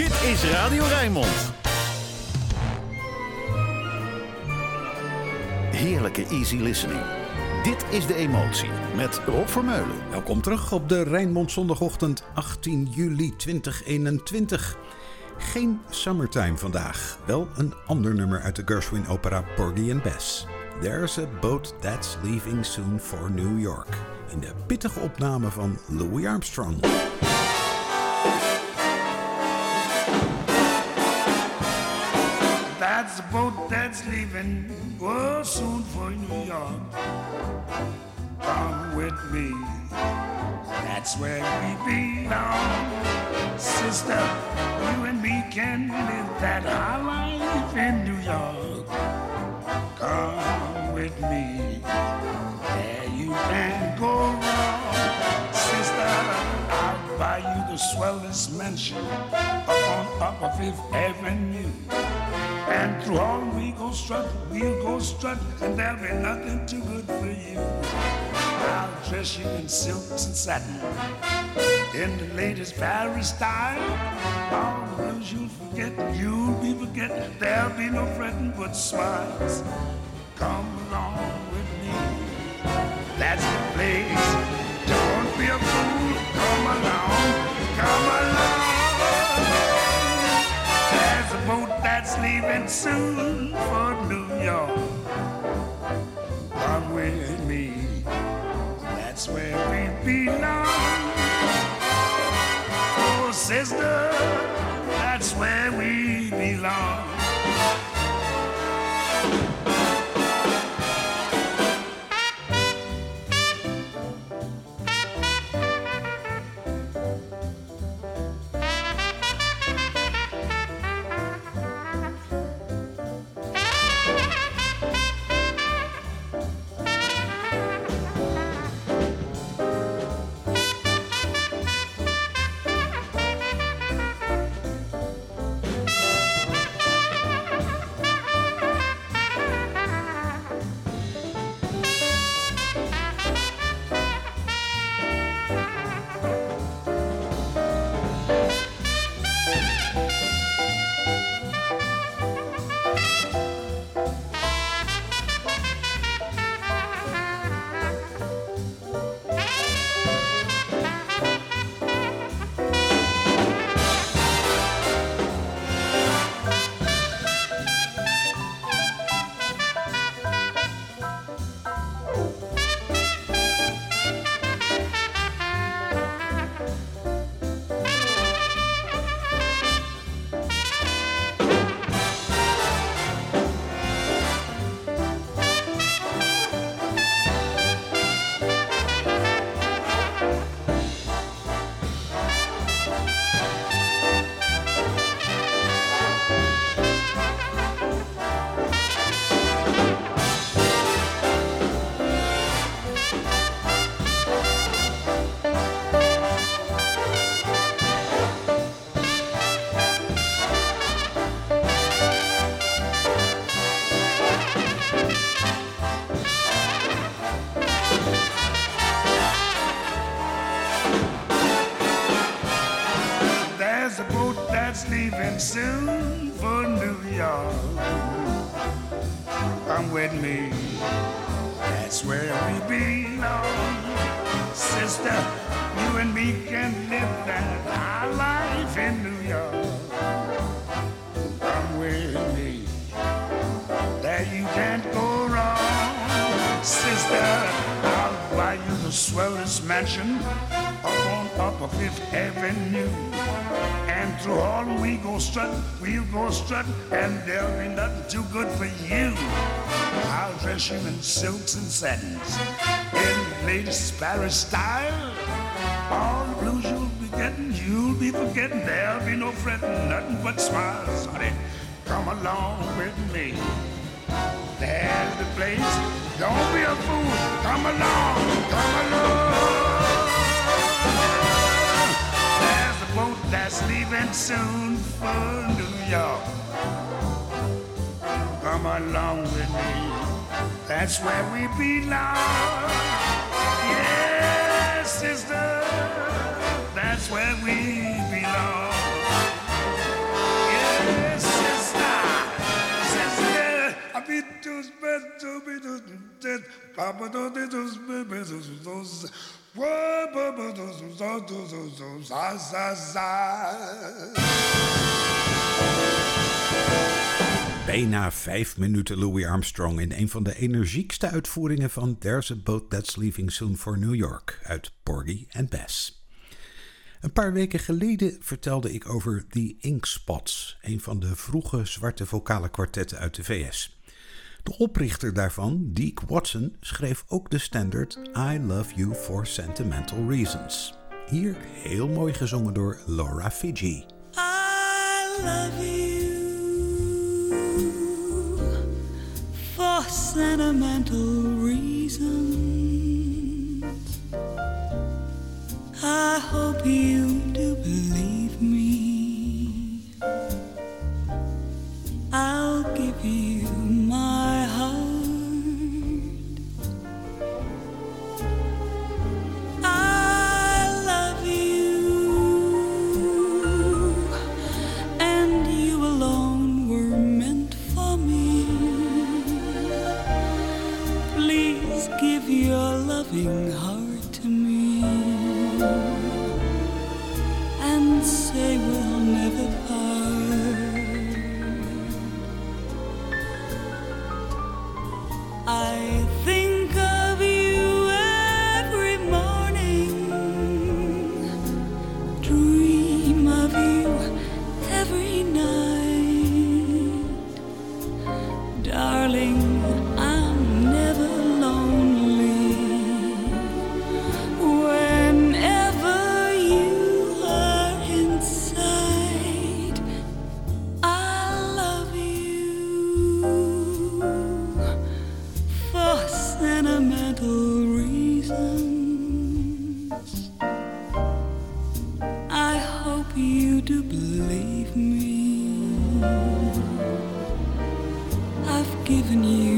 Dit is Radio Rijnmond. Heerlijke easy listening. Dit is De Emotie met Rob Vermeulen. Welkom terug op de Rijnmond zondagochtend 18 juli 2021. Geen summertime vandaag, wel een ander nummer uit de Gershwin opera Porgy and Bess. There's a boat that's leaving soon for New York. In de pittige opname van Louis Armstrong. Leaving oh, soon for New York. Come with me. That's where we belong. Sister, you and me can live that high life in New York. Come with me. There you can go wrong. Sister, I'll buy you the swellest mansion up on Upper Fifth Avenue. And through all we go strut, we'll go strut, and there'll be nothing too good for you. I'll dress you in silks and satin, in the latest Paris style. All the blues you'll forget, you'll be forgetting. There'll be no fretting but smiles. Come along with me, that's the place. Don't be a fool, come along, come along. Boat leaving soon for New York. Come with me, that's where we belong. Oh, sister, that's where we belong. Soon for New York. Come with me, that's where we belong. Sister, you and me can live that high life in New York. Come with me, there you can't go wrong. Sister, I'll buy you the swellest mansion up Upper Fifth Avenue. And through all we go strut, we'll go strut, and there'll be nothing too good for you. I'll dress you in silks and satins, in latest Paris style. All the blues you'll be getting, you'll be forgetting. There'll be no fretting, nothing but smiles, honey. Come along with me. There's the place. Don't be a fool. Come along, come along. that's leaving soon for New York. Come along with me, that's where we belong. Yes, sister, that's where we belong. Yeah, sister, sister, Bijna vijf minuten Louis Armstrong in een van de energiekste uitvoeringen van There's a Boat That's Leaving Soon for New York uit Porgy and Bess. Een paar weken geleden vertelde ik over The Ink Spots, een van de vroege zwarte vocale kwartetten uit de VS. De oprichter daarvan, Deke Watson, schreef ook de standard I Love You for Sentimental Reasons. Hier heel mooi gezongen door Laura Fiji. I love you for sentimental reasons. I hope you do believe you do believe me. I've given you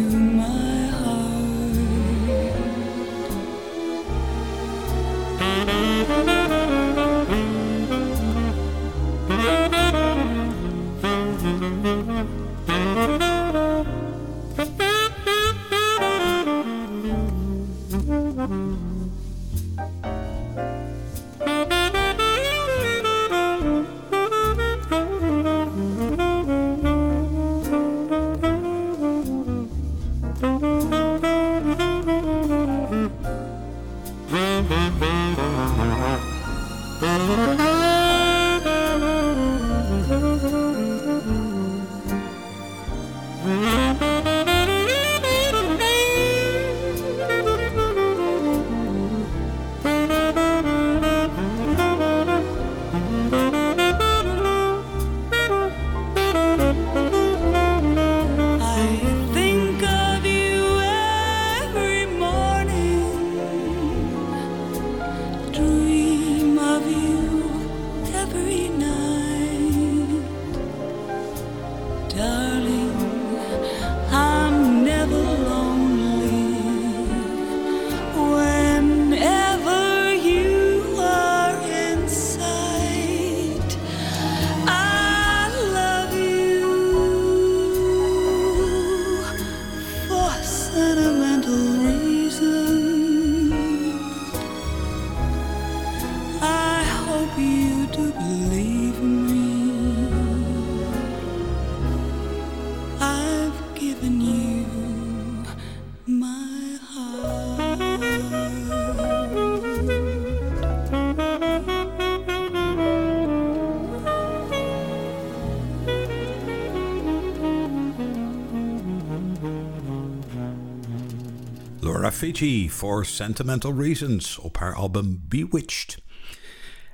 Fiji for Sentimental Reasons op haar album Bewitched.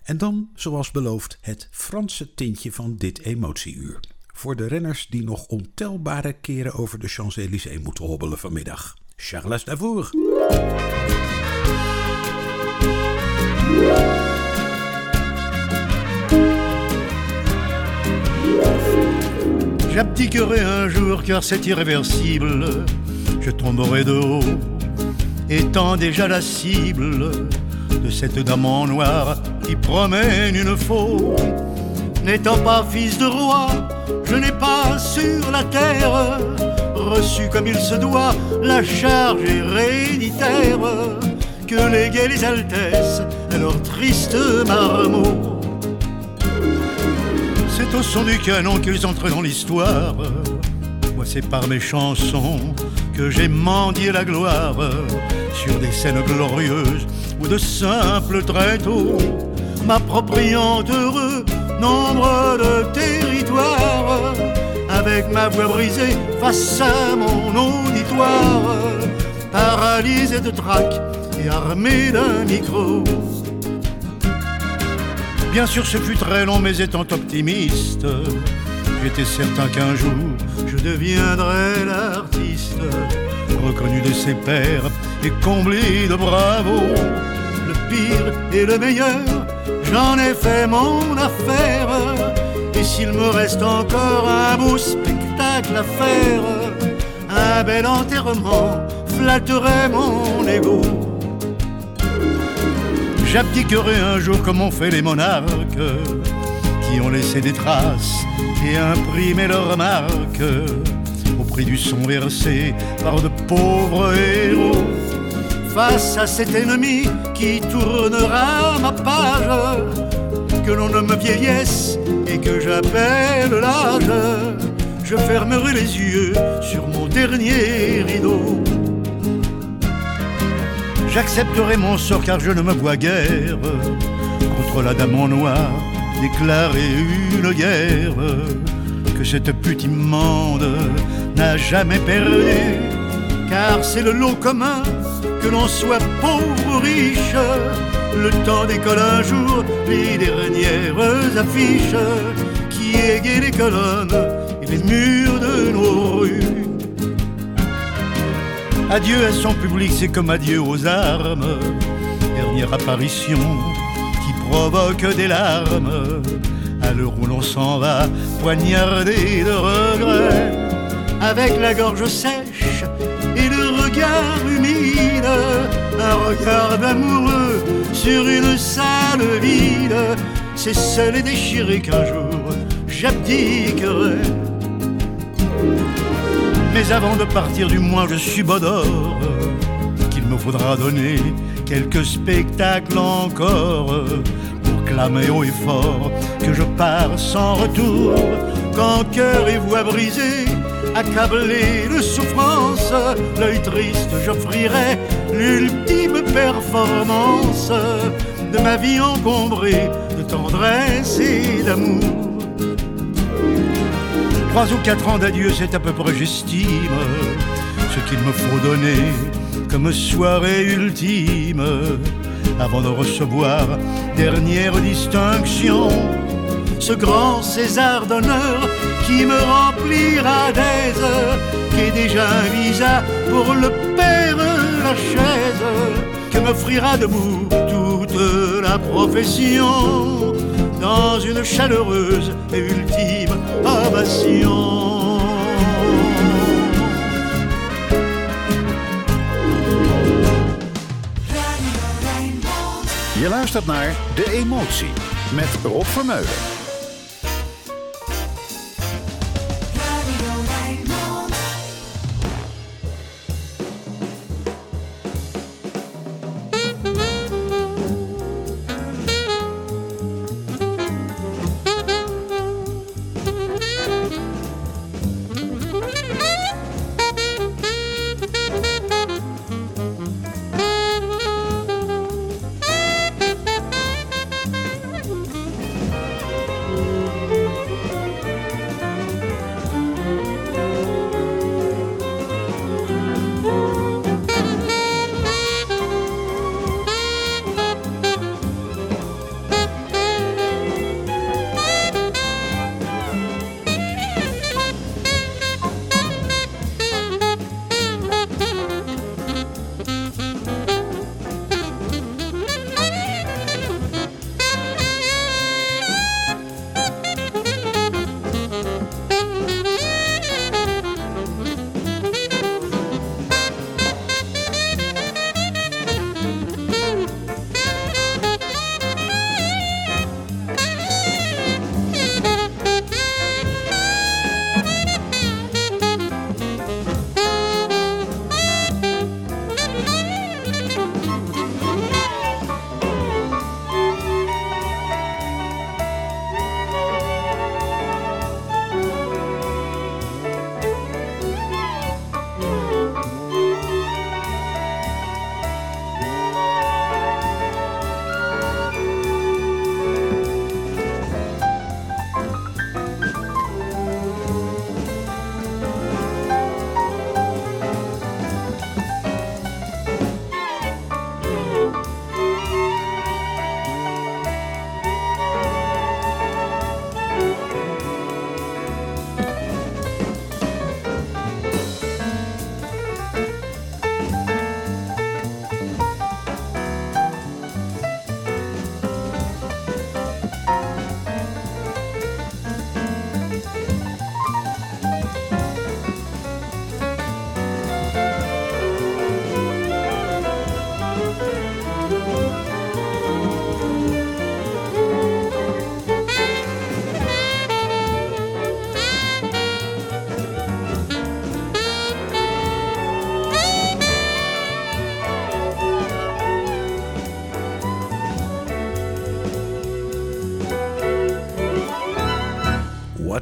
En dan, zoals beloofd, het Franse tintje van dit emotieuur. Voor de renners die nog ontelbare keren over de Champs-Élysées moeten hobbelen vanmiddag. Charles Davour. J'abdiquerai un jour car c'est irréversible. Je tomberai de haut, étant déjà la cible de cette dame en noir qui promène une faux. N'étant pas fils de roi, je n'ai pas sur la terre reçu comme il se doit la charge héréditaire que léguaient les altesses à leur triste marmot. C'est au son du canon qu'ils entrent dans l'histoire. Moi, c'est par mes chansons que j'ai mendié la gloire sur des scènes glorieuses ou de simples tréteaux, m'appropriant heureux nombre de territoires avec ma voix brisée face à mon auditoire, paralysé de trac et armé d'un micro. Bien sûr, ce fut très long, mais étant optimiste, j'étais certain qu'un jour je deviendrais l'artiste, reconnu de ses pairs et comblé de bravo. Le pire et le meilleur, j'en ai fait mon affaire. Et s'il me reste encore un beau spectacle à faire, un bel enterrement flatterait mon ego. J'abdiquerai un jour comme ont fait les monarques qui ont laissé des traces et imprimé leurs marques prix du son versé par de pauvres héros. Face à cet ennemi qui tournera ma page, que l'on nomme vieillesse et que j'appelle l'âge, je fermerai les yeux sur mon dernier rideau. J'accepterai mon sort car je ne me vois guère contre la dame en noir déclarer une guerre que cette pute immonde n'a jamais perdu car c'est le lot commun que l'on soit pauvre ou riche le temps décolle un jour les dernières affiches qui égayent les colonnes et les murs de nos rues Adieu à son public, c'est comme adieu aux armes. Dernière apparition qui provoque des larmes. À l'heure où l'on s'en va, poignardé de regrets, avec la gorge sèche et le regard humide, un regard d'amoureux sur une salle vide. C'est seul et déchiré qu'un jour j'abdiquerai. Mais avant de partir, du moins je subodore qu'il me faudra donner quelques spectacles encore pour clamer haut et fort que je pars sans retour. Quand cœur et voix brisés, accablés de souffrance, l'œil triste, j'offrirai l'ultime performance de ma vie encombrée de tendresse et d'amour. Trois ou quatre ans d'adieu, c'est à peu près, j'estime, ce qu'il me faut donner comme soirée ultime avant de recevoir dernière distinction. Ce grand César d'honneur qui me remplira d'aise, qui est déjà un visa pour le père chaise, que m'offrira debout toute la profession dans une chaleureuse et ultime ovation. Je luistert naar De Emotie met Rob Vermeulen.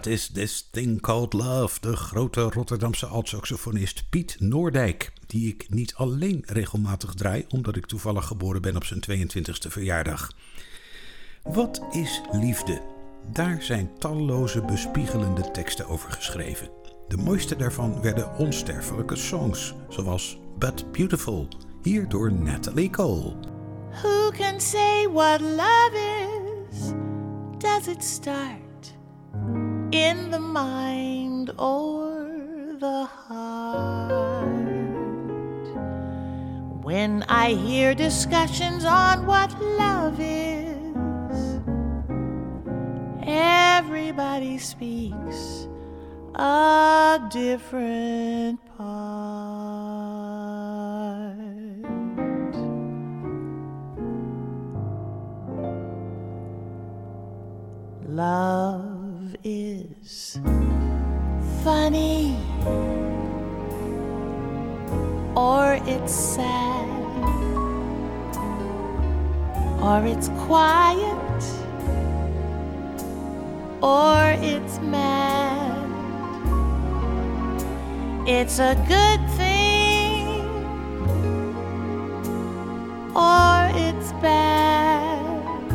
Is this thing called love? De grote Rotterdamse altsaxofonist Piet Noordijk, die ik niet alleen regelmatig draai, omdat ik toevallig geboren ben op zijn 22e verjaardag. Wat is liefde? Daar zijn talloze bespiegelende teksten over geschreven. De mooiste daarvan werden onsterfelijke songs, zoals But Beautiful, hier door Natalie Cole. Who can say what love is? Does it start? In the mind or the heart. When I hear discussions on what love is, everybody speaks a different part. Love is funny or it's sad or it's quiet or it's mad. It's a good thing or it's bad,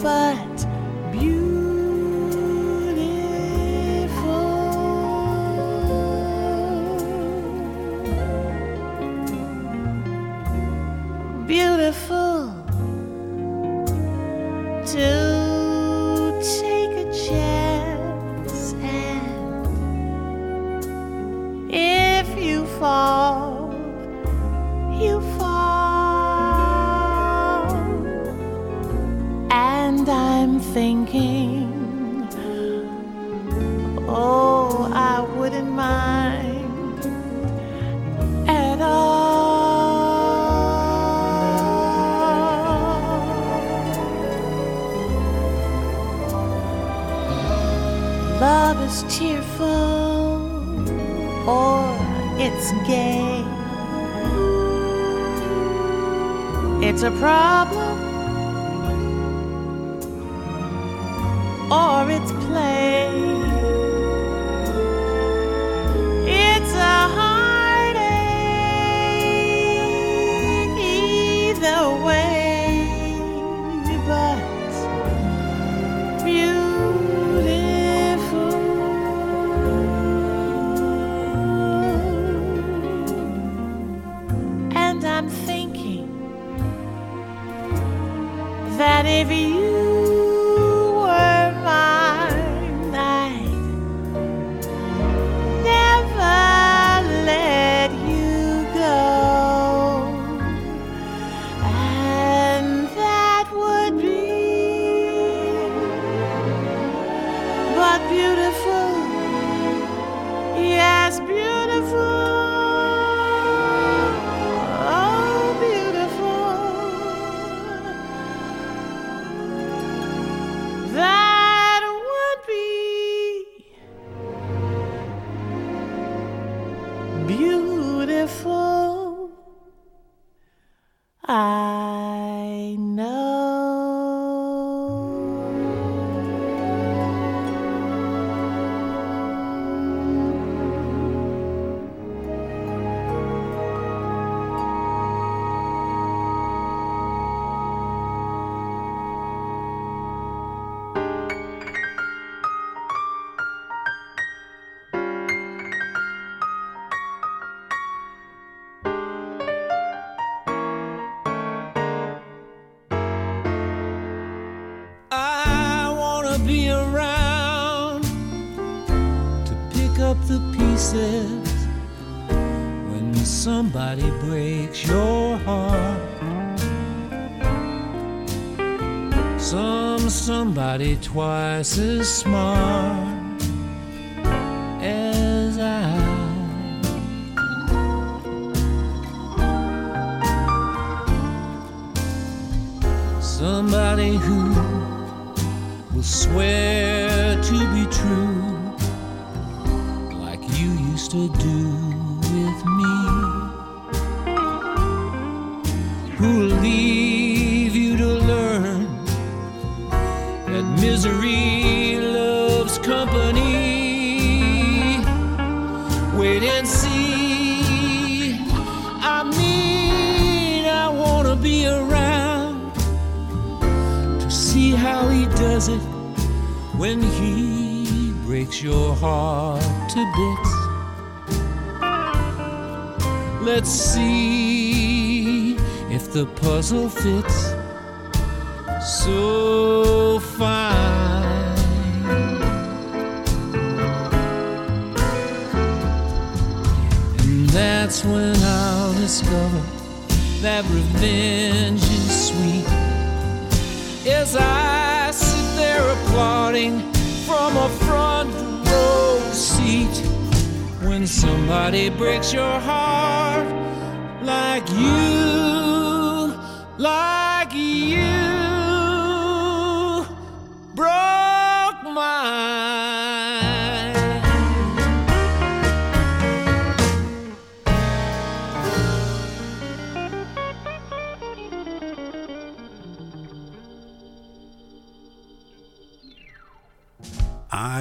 but somebody breaks your heart. Some somebody twice as smart and see. I mean, I wanna be around to see how he does it when he breaks your heart to bits. Let's see if the puzzle fits so fine. That's when I'll discover that revenge is sweet. As I sit there applauding from a front row seat when somebody breaks your heart like you, like you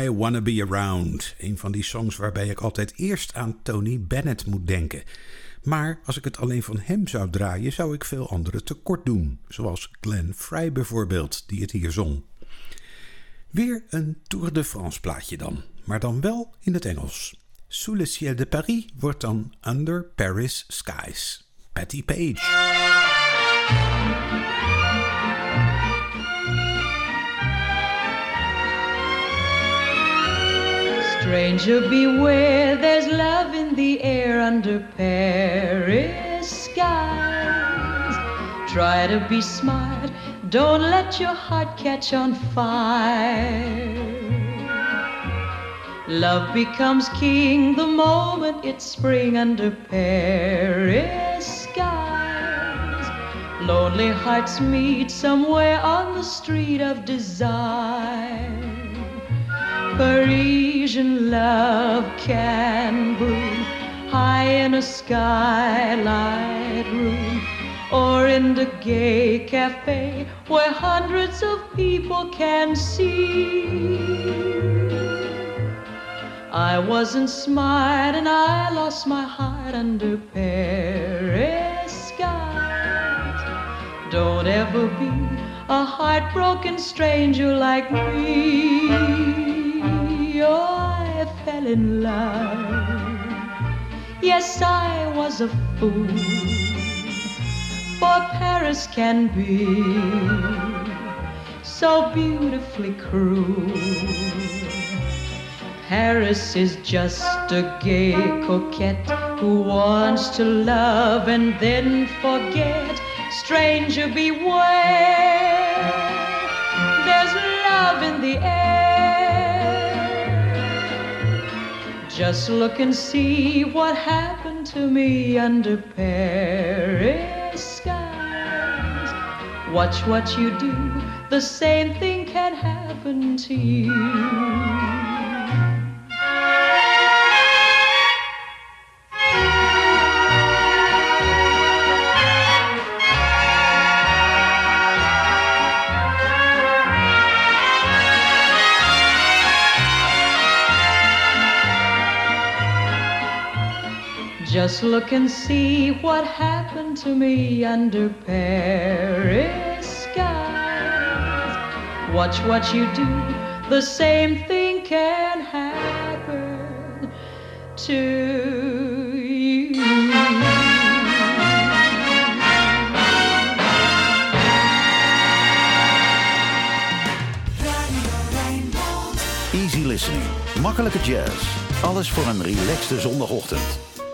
I Wanna Be Around. Een van die songs waarbij ik altijd eerst aan Tony Bennett moet denken. Maar als ik het alleen van hem zou draaien, zou ik veel anderen tekort doen. Zoals Glenn Fry bijvoorbeeld, die het hier zong. Weer een Tour de France plaatje dan, maar dan wel in het Engels. Sous le ciel de Paris wordt dan Under Paris Skies. Patty Page. Stranger, beware, there's love in the air under Paris skies. Try to be smart, don't let your heart catch on fire. Love becomes king the moment it's spring under Paris skies. Lonely hearts meet somewhere on the street of desire. Parisian love can bloom high in a skylight room or in the gay cafe where hundreds of people can see. I wasn't smart and I lost my heart under Paris skies. Don't ever be a heartbroken stranger like me. I fell in love. Yes, I was a fool. For Paris can be so beautifully cruel. Paris is just a gay coquette who wants to love and then forget. Stranger, beware. There's love in the air. Just look and see what happened to me under Paris skies. Watch what you do, the same thing can happen to you. Just look and see what happened to me under Paris skies. Watch what you do, the same thing can happen to you. Easy listening, makkelijke jazz. Alles voor een relaxte zondagochtend.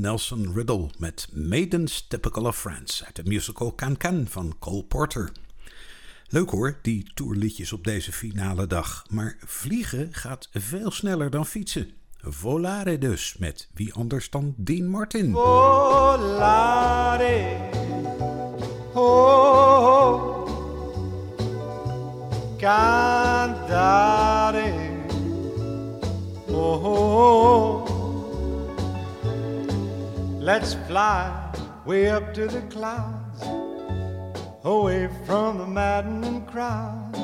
Nelson Riddle met Maidens Typical of France uit de musical Can Can van Cole Porter. Leuk hoor, die tourliedjes op deze finale dag. Maar vliegen gaat veel sneller dan fietsen. Volare dus, met wie anders dan Dean Martin. Volare, oh, cantare, oh, let's fly way up to the clouds, away from the maddening crowds.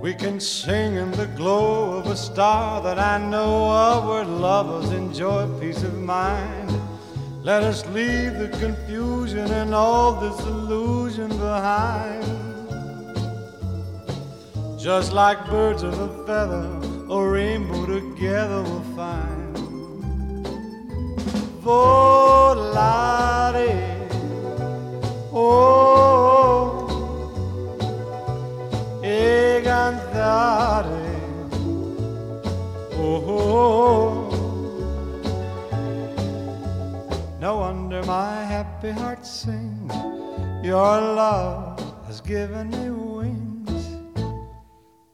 We can sing in the glow of a star that I know of where lovers enjoy peace of mind. Let us leave the confusion and all this illusion behind. Just like birds of a feather, a rainbow together we'll find. Volare, oh, e cantare, oh. No wonder my happy heart sings. Your love has given me wings.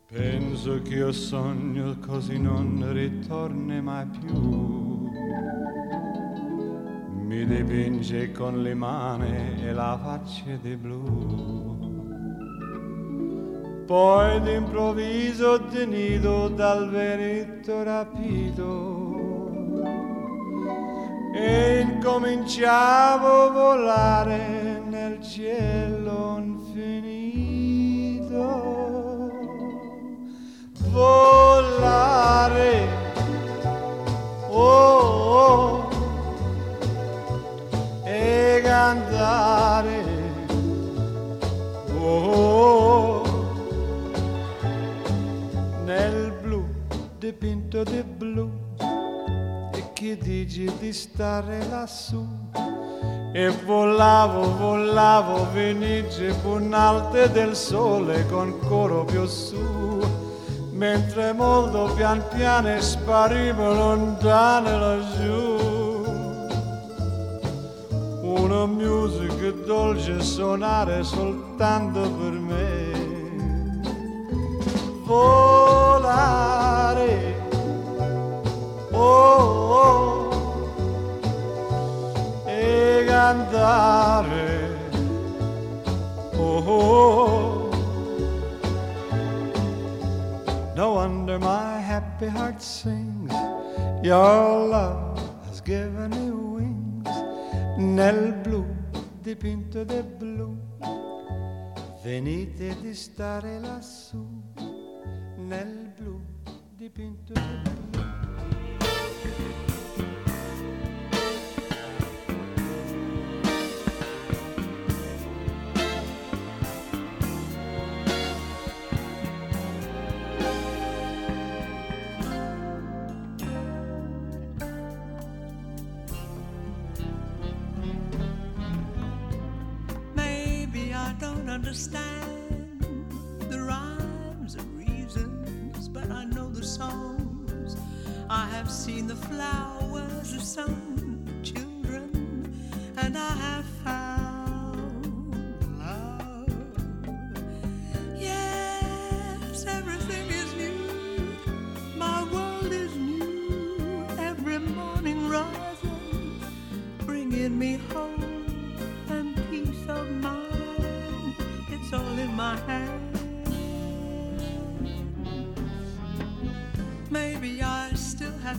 Penso che io sogno così non ritorni mai più. Mi dipinge con le mani e la faccia di blu. Poi d'improvviso tenido dal veretto rapito e incominciavo a volare nel cielo infinito. Volare, oh, oh e cantare, oh, nel blu dipinto di blu e chi dici di stare lassù? E volavo, volavo, venice punalte del sole con coro più su. Mentre molto pian piano sparivo lontane laggiù musica dolce suonare soltanto per me volare oh, oh e cantare oh, oh No wonder my happy heart sings. Your love has given me wings. Nel blu dipinto di blu. Venite di stare lassù. Nel blu dipinto di blu. Understand the rhymes and reasons, but I know the songs. I have seen the flowers of some children, and I have found love. Yes, everything is new. My world is new. Every morning rising, bringing me hope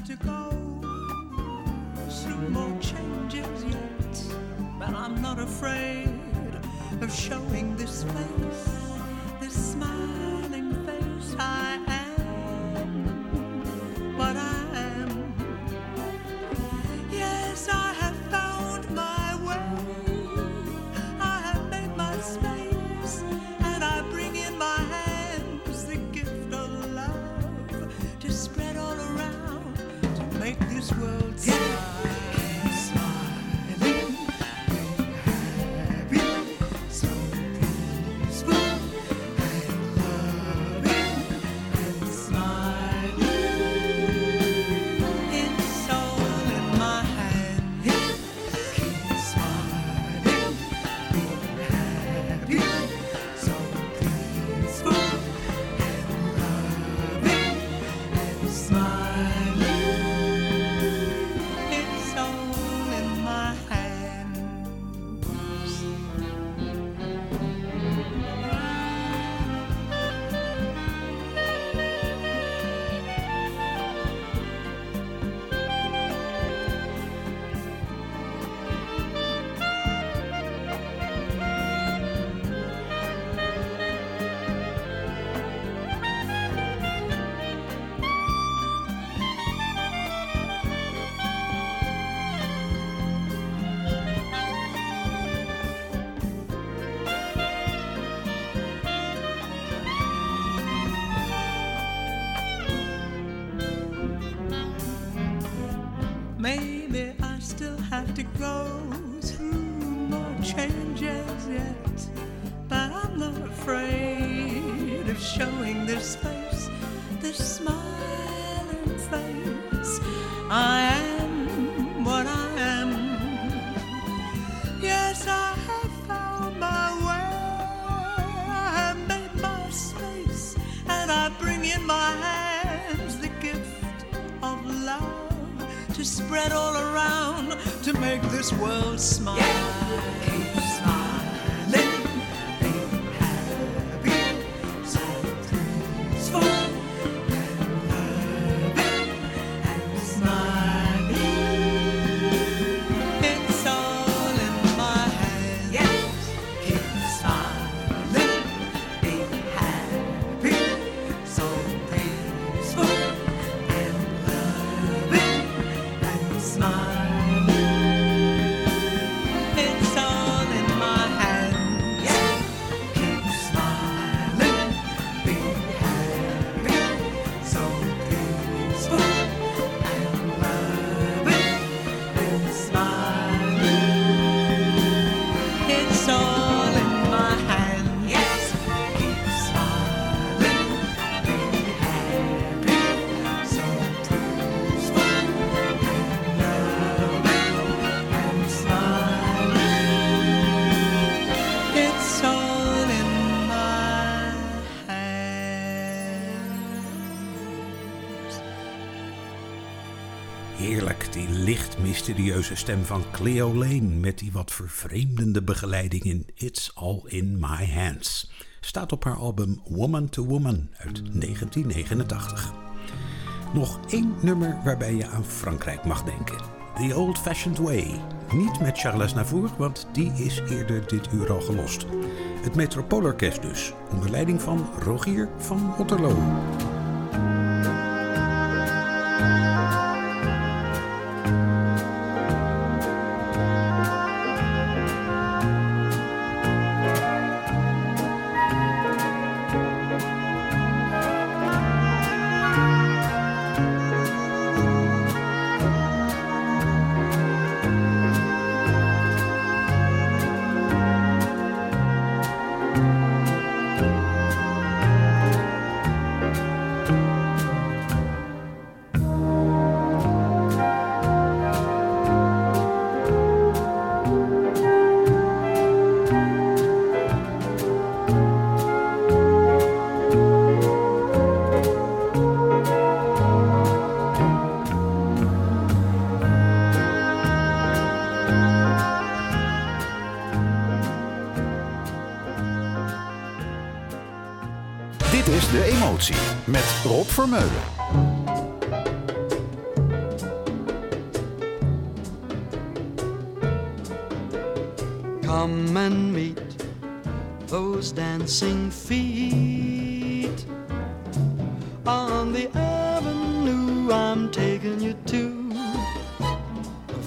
to go. Through more changes yet, but I'm not afraid mysterieuze stem van Cleo Lane met die wat vervreemdende begeleiding in It's All in My Hands. Staat op haar album Woman to Woman uit 1989. Nog één nummer waarbij je aan Frankrijk mag denken. The Old Fashioned Way. Niet met Charles Navour, want die is eerder dit uur al gelost. Het Metropoolorkest dus, onder leiding van Rogier van Otterlo. Come and meet those dancing feet on the avenue I'm taking you to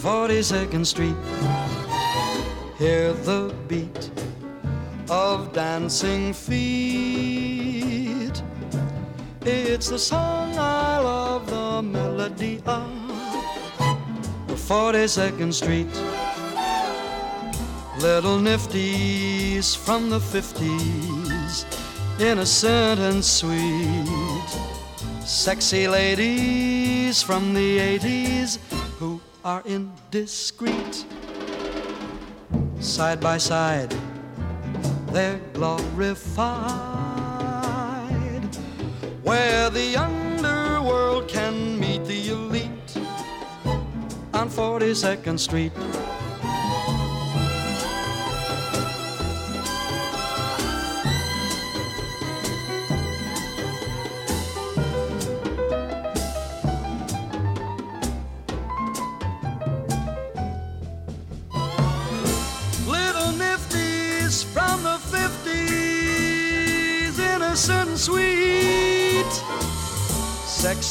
42nd Street. Hear the beat of dancing feet. It's the song I love, the melody of The 42nd Street. Little nifties from the 50s, innocent and sweet. Sexy ladies from the 80s who are indiscreet. Side by side, they're glorified. Where the underworld can meet the elite on 42nd Street.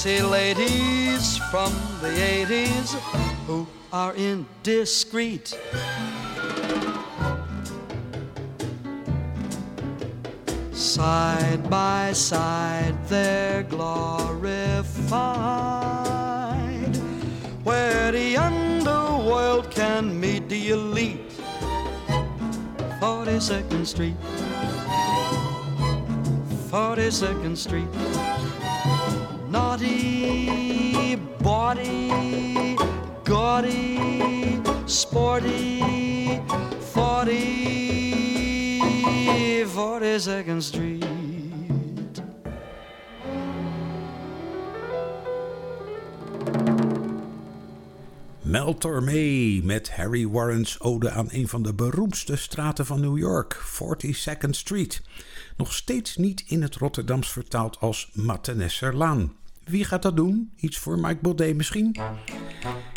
Sexy ladies from the 80s who are indiscreet. Side by side, they're glorified. Where the underworld can meet the elite. 42nd Street. 42nd Street. Naughty, body, gaudy, sporty, 40, 42nd Street. Mel Tormé met Harry Warren's ode aan een van de beroemdste straten van New York, 42nd Street. Nog steeds niet in het Rotterdams vertaald als Mattenesserlaan. Wie gaat dat doen? Iets voor Mike Baudet misschien?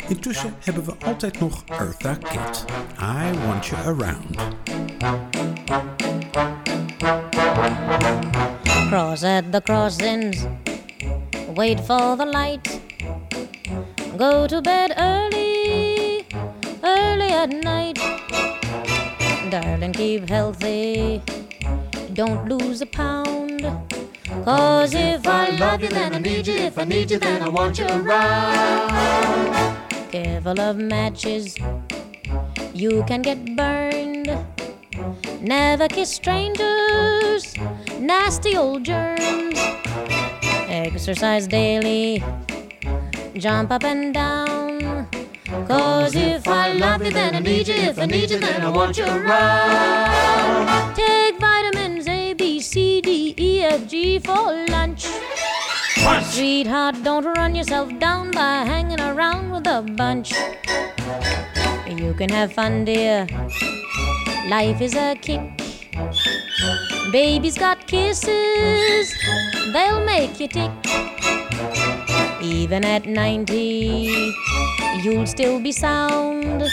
Intussen hebben we altijd nog Eartha Kitt. I want you around. Cross at the crossings, wait for the light. Go to bed early, early at night. Darling, keep healthy, don't lose a pound. Cause if I love you, then I need you. If I need you, then I want you around. Careful of matches, you can get burned. Never kiss strangers, nasty old germs. Exercise daily, jump up and down. Cause if I love you, then I need you. If I need you, then I want you around. Take vitamins A, B, C, D, E, G for lunch. Sweetheart, don't run yourself down by hanging around with a bunch. You can have fun, dear. Life is a kick. Baby's got kisses, they'll make you tick. Even at 90, you'll still be sound.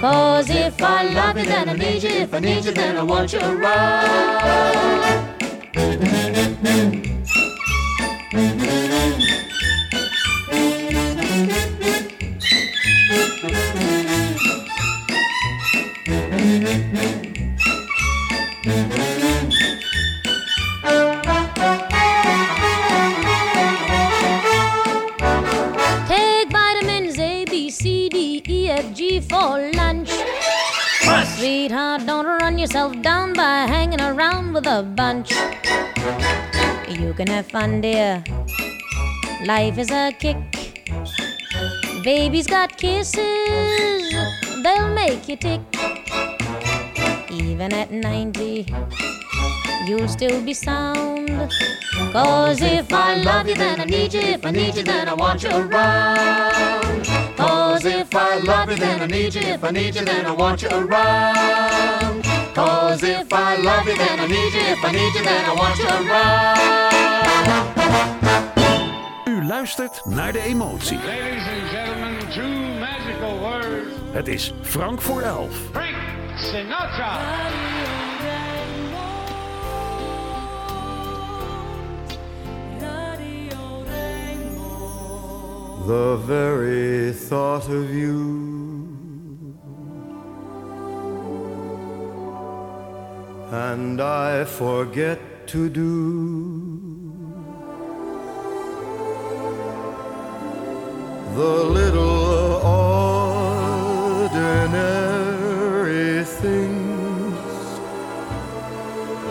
Cause if I love you, then I need you. If I need you, then I want you around. Take vitamins A, B, C, D, E, F, G for lunch. Sweetheart, don't run yourself down by hanging around a bunch. You can have fun, dear. Life is a kick. Baby's got kisses, they'll make you tick. Even at 90, you'll still be sound. Cause if I love you, then I need you. If I need you, then I want you around. Cause if I love you, then I need you. If I need you, then I want you around. Cause if I love you, then I need you. If I need you, then I want you around. U luistert naar de emotie. Ladies and gentlemen, two magical words. Het is Frank voor elf. Frank Sinatra. The very thought of you and I forget to do the little ordinary things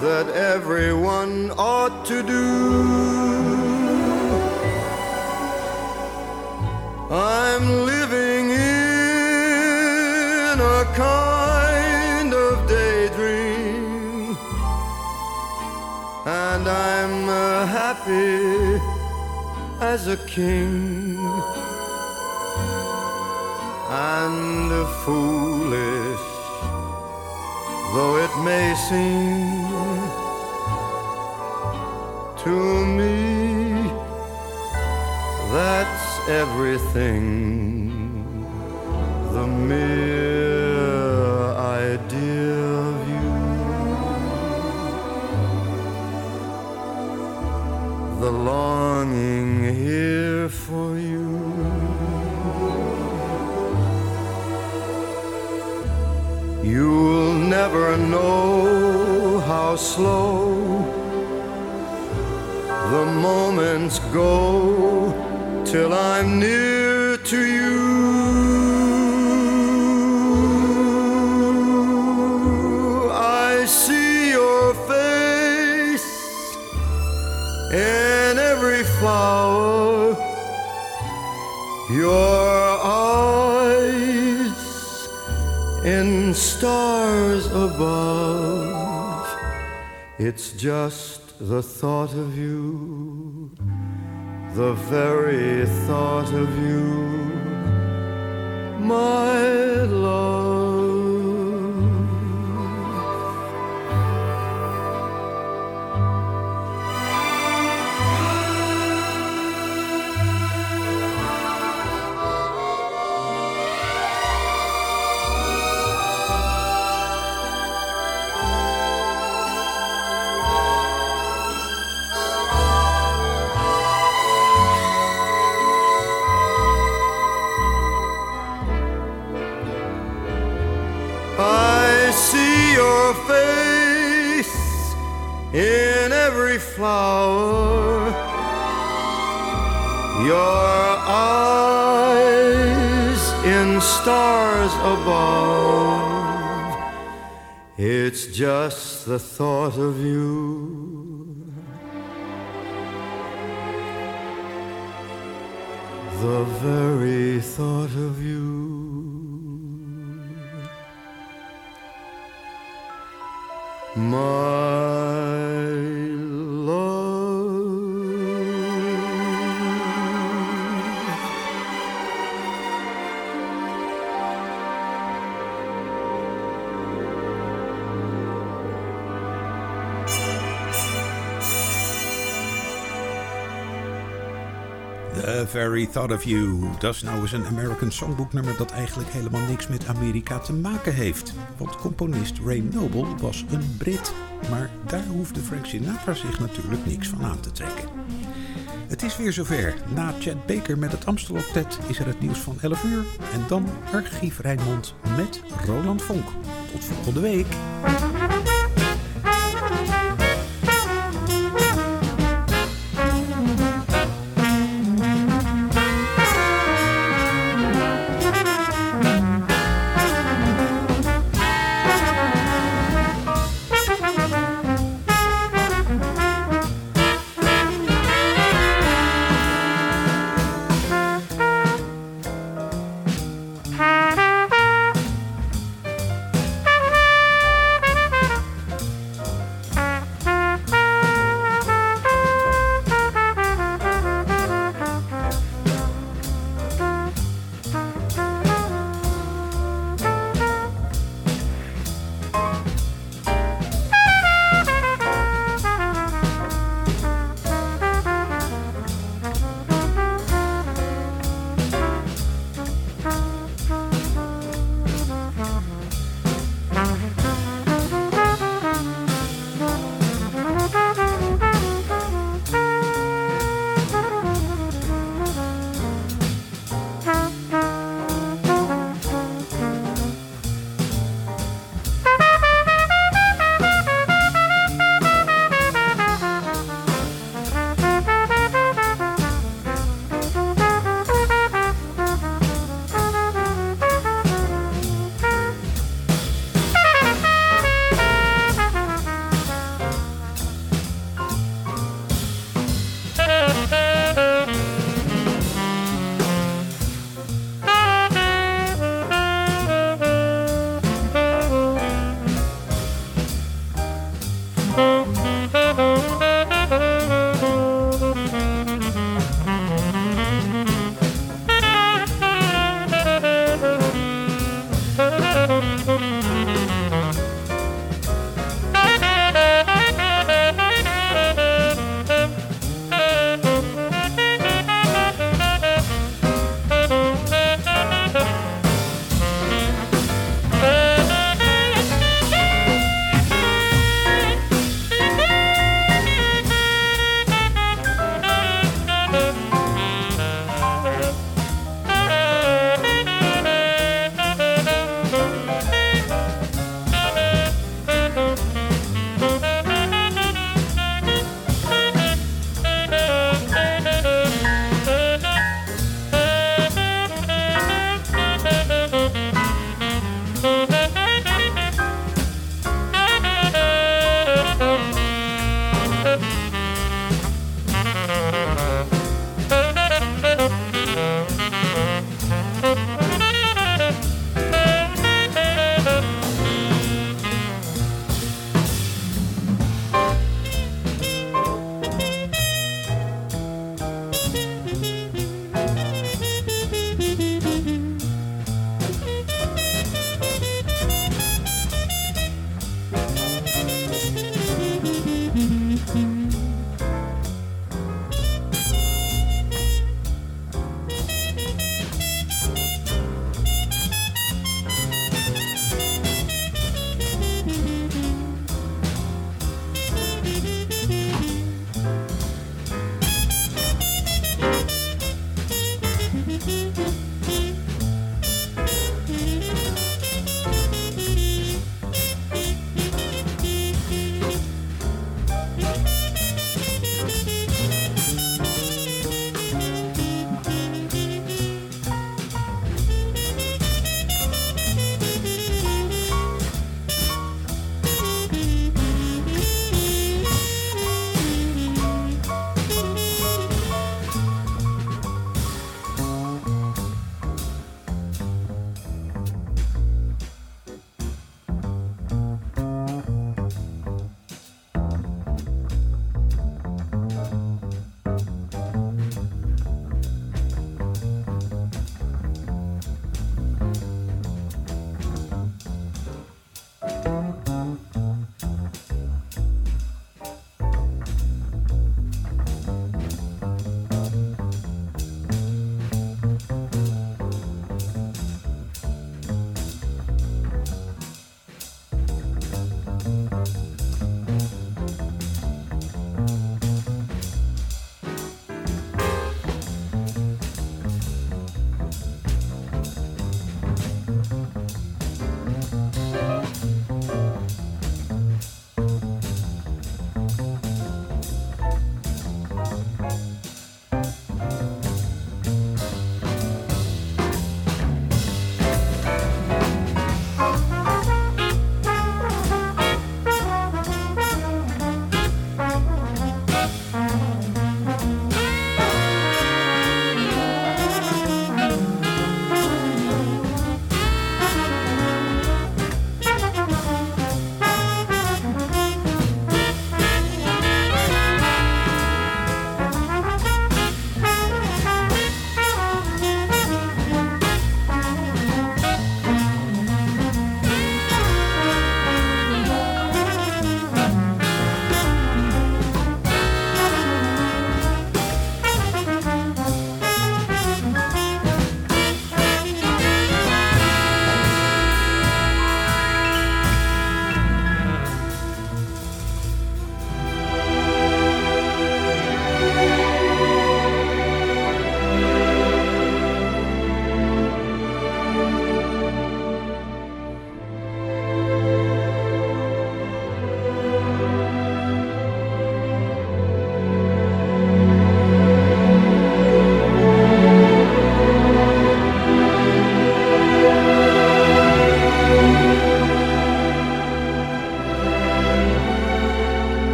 that everyone ought to do. Seem to me that's everything. The the thought of you, the very thought of you, the thought of you. The very thought of you. My Very Thought of You. Dat is nou eens een American Songbook nummer dat eigenlijk helemaal niks met Amerika te maken heeft. Want componist Ray Noble was een Brit. Maar daar hoefde Frank Sinatra zich natuurlijk niks van aan te trekken. Het is weer zover. Na Chad Baker met het Amstel Octet is er het nieuws van 11 uur. En dan Archief Rijnmond met Roland Vonk. Tot volgende week.